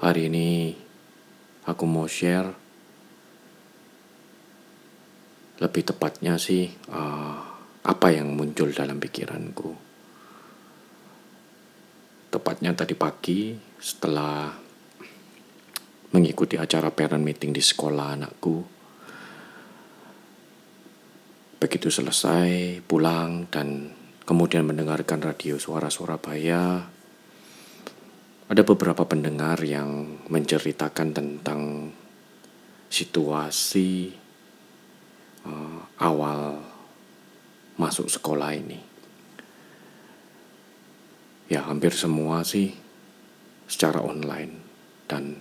Hari ini aku mau share lebih tepatnya sih uh, apa yang muncul dalam pikiranku. Tepatnya tadi pagi setelah mengikuti acara parent meeting di sekolah anakku. Begitu selesai pulang dan kemudian mendengarkan radio suara Surabaya ada beberapa pendengar yang menceritakan tentang situasi uh, awal masuk sekolah ini. Ya, hampir semua sih secara online dan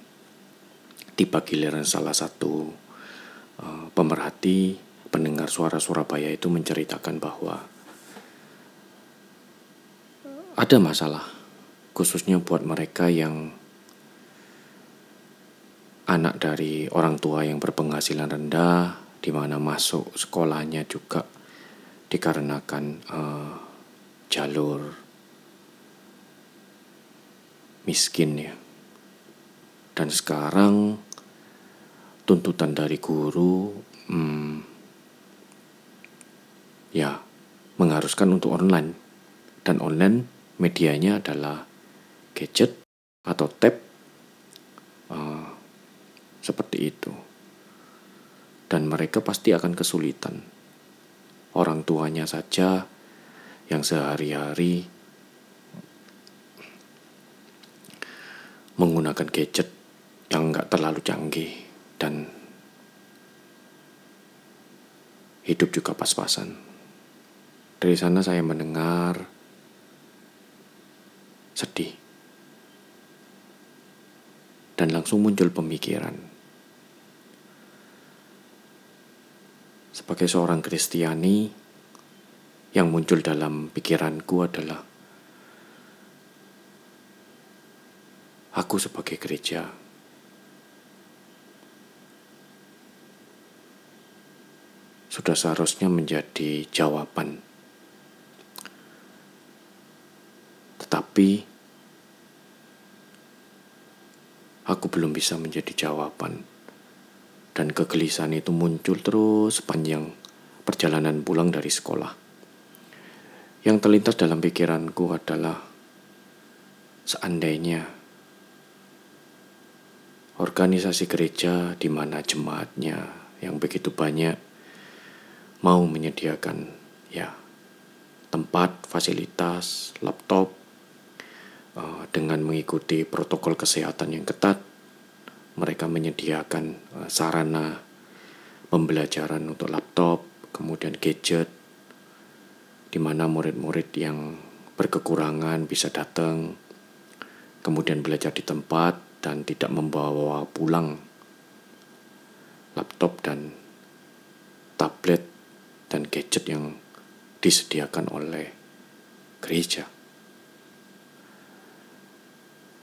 tiba giliran salah satu uh, pemerhati pendengar suara Surabaya itu menceritakan bahwa ada masalah khususnya buat mereka yang anak dari orang tua yang berpenghasilan rendah, di mana masuk sekolahnya juga dikarenakan uh, jalur miskin ya. Dan sekarang tuntutan dari guru, hmm, ya mengharuskan untuk online dan online medianya adalah gadget atau tab uh, seperti itu. Dan mereka pasti akan kesulitan. Orang tuanya saja yang sehari-hari menggunakan gadget yang nggak terlalu canggih dan hidup juga pas-pasan. Dari sana saya mendengar sedih dan langsung muncul pemikiran. Sebagai seorang Kristiani, yang muncul dalam pikiranku adalah aku sebagai gereja sudah seharusnya menjadi jawaban. Tetapi aku belum bisa menjadi jawaban. Dan kegelisahan itu muncul terus sepanjang perjalanan pulang dari sekolah. Yang terlintas dalam pikiranku adalah seandainya organisasi gereja di mana jemaatnya yang begitu banyak mau menyediakan ya tempat, fasilitas, laptop, dengan mengikuti protokol kesehatan yang ketat, mereka menyediakan uh, sarana pembelajaran untuk laptop, kemudian gadget, di mana murid-murid yang berkekurangan bisa datang, kemudian belajar di tempat dan tidak membawa pulang laptop dan tablet dan gadget yang disediakan oleh gereja.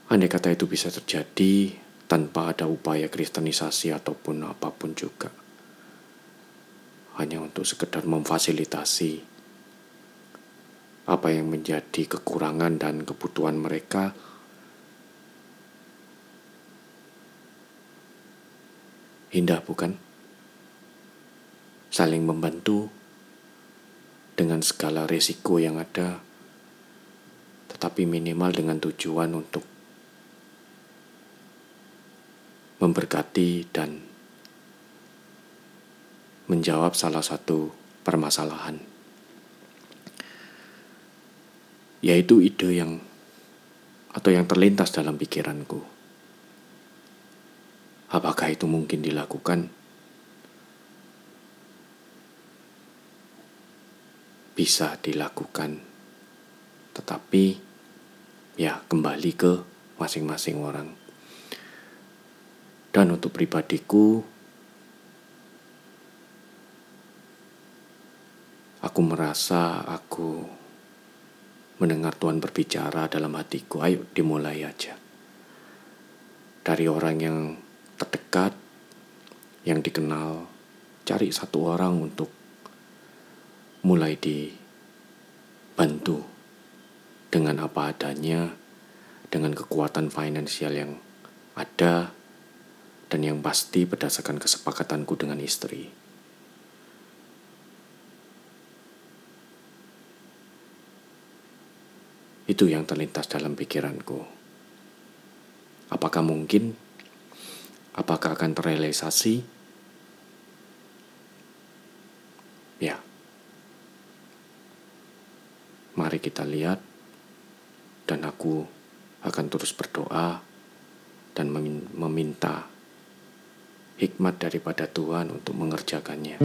Andai kata itu bisa terjadi tanpa ada upaya kristenisasi ataupun apa pun juga. Hanya untuk sekedar memfasilitasi apa yang menjadi kekurangan dan kebutuhan mereka Indah bukan? Saling membantu dengan segala resiko yang ada, tetapi minimal dengan tujuan untuk memberkati dan menjawab salah satu permasalahan, yaitu ide yang atau yang terlintas dalam pikiranku. Apakah itu mungkin dilakukan? Bisa dilakukan, tetapi ya kembali ke masing-masing orang. Dan untuk pribadiku, aku merasa aku mendengar Tuhan berbicara dalam hatiku. Ayo dimulai aja. Dari orang yang terdekat, yang dikenal, cari satu orang untuk mulai dibantu dengan apa adanya, dengan kekuatan finansial yang ada dan yang pasti berdasarkan kesepakatanku dengan istri. Itu yang terlintas dalam pikiranku. Apakah mungkin? Apakah akan terrealisasi? Ya. Mari kita lihat dan aku akan terus berdoa dan meminta hikmat daripada Tuhan untuk mengerjakannya.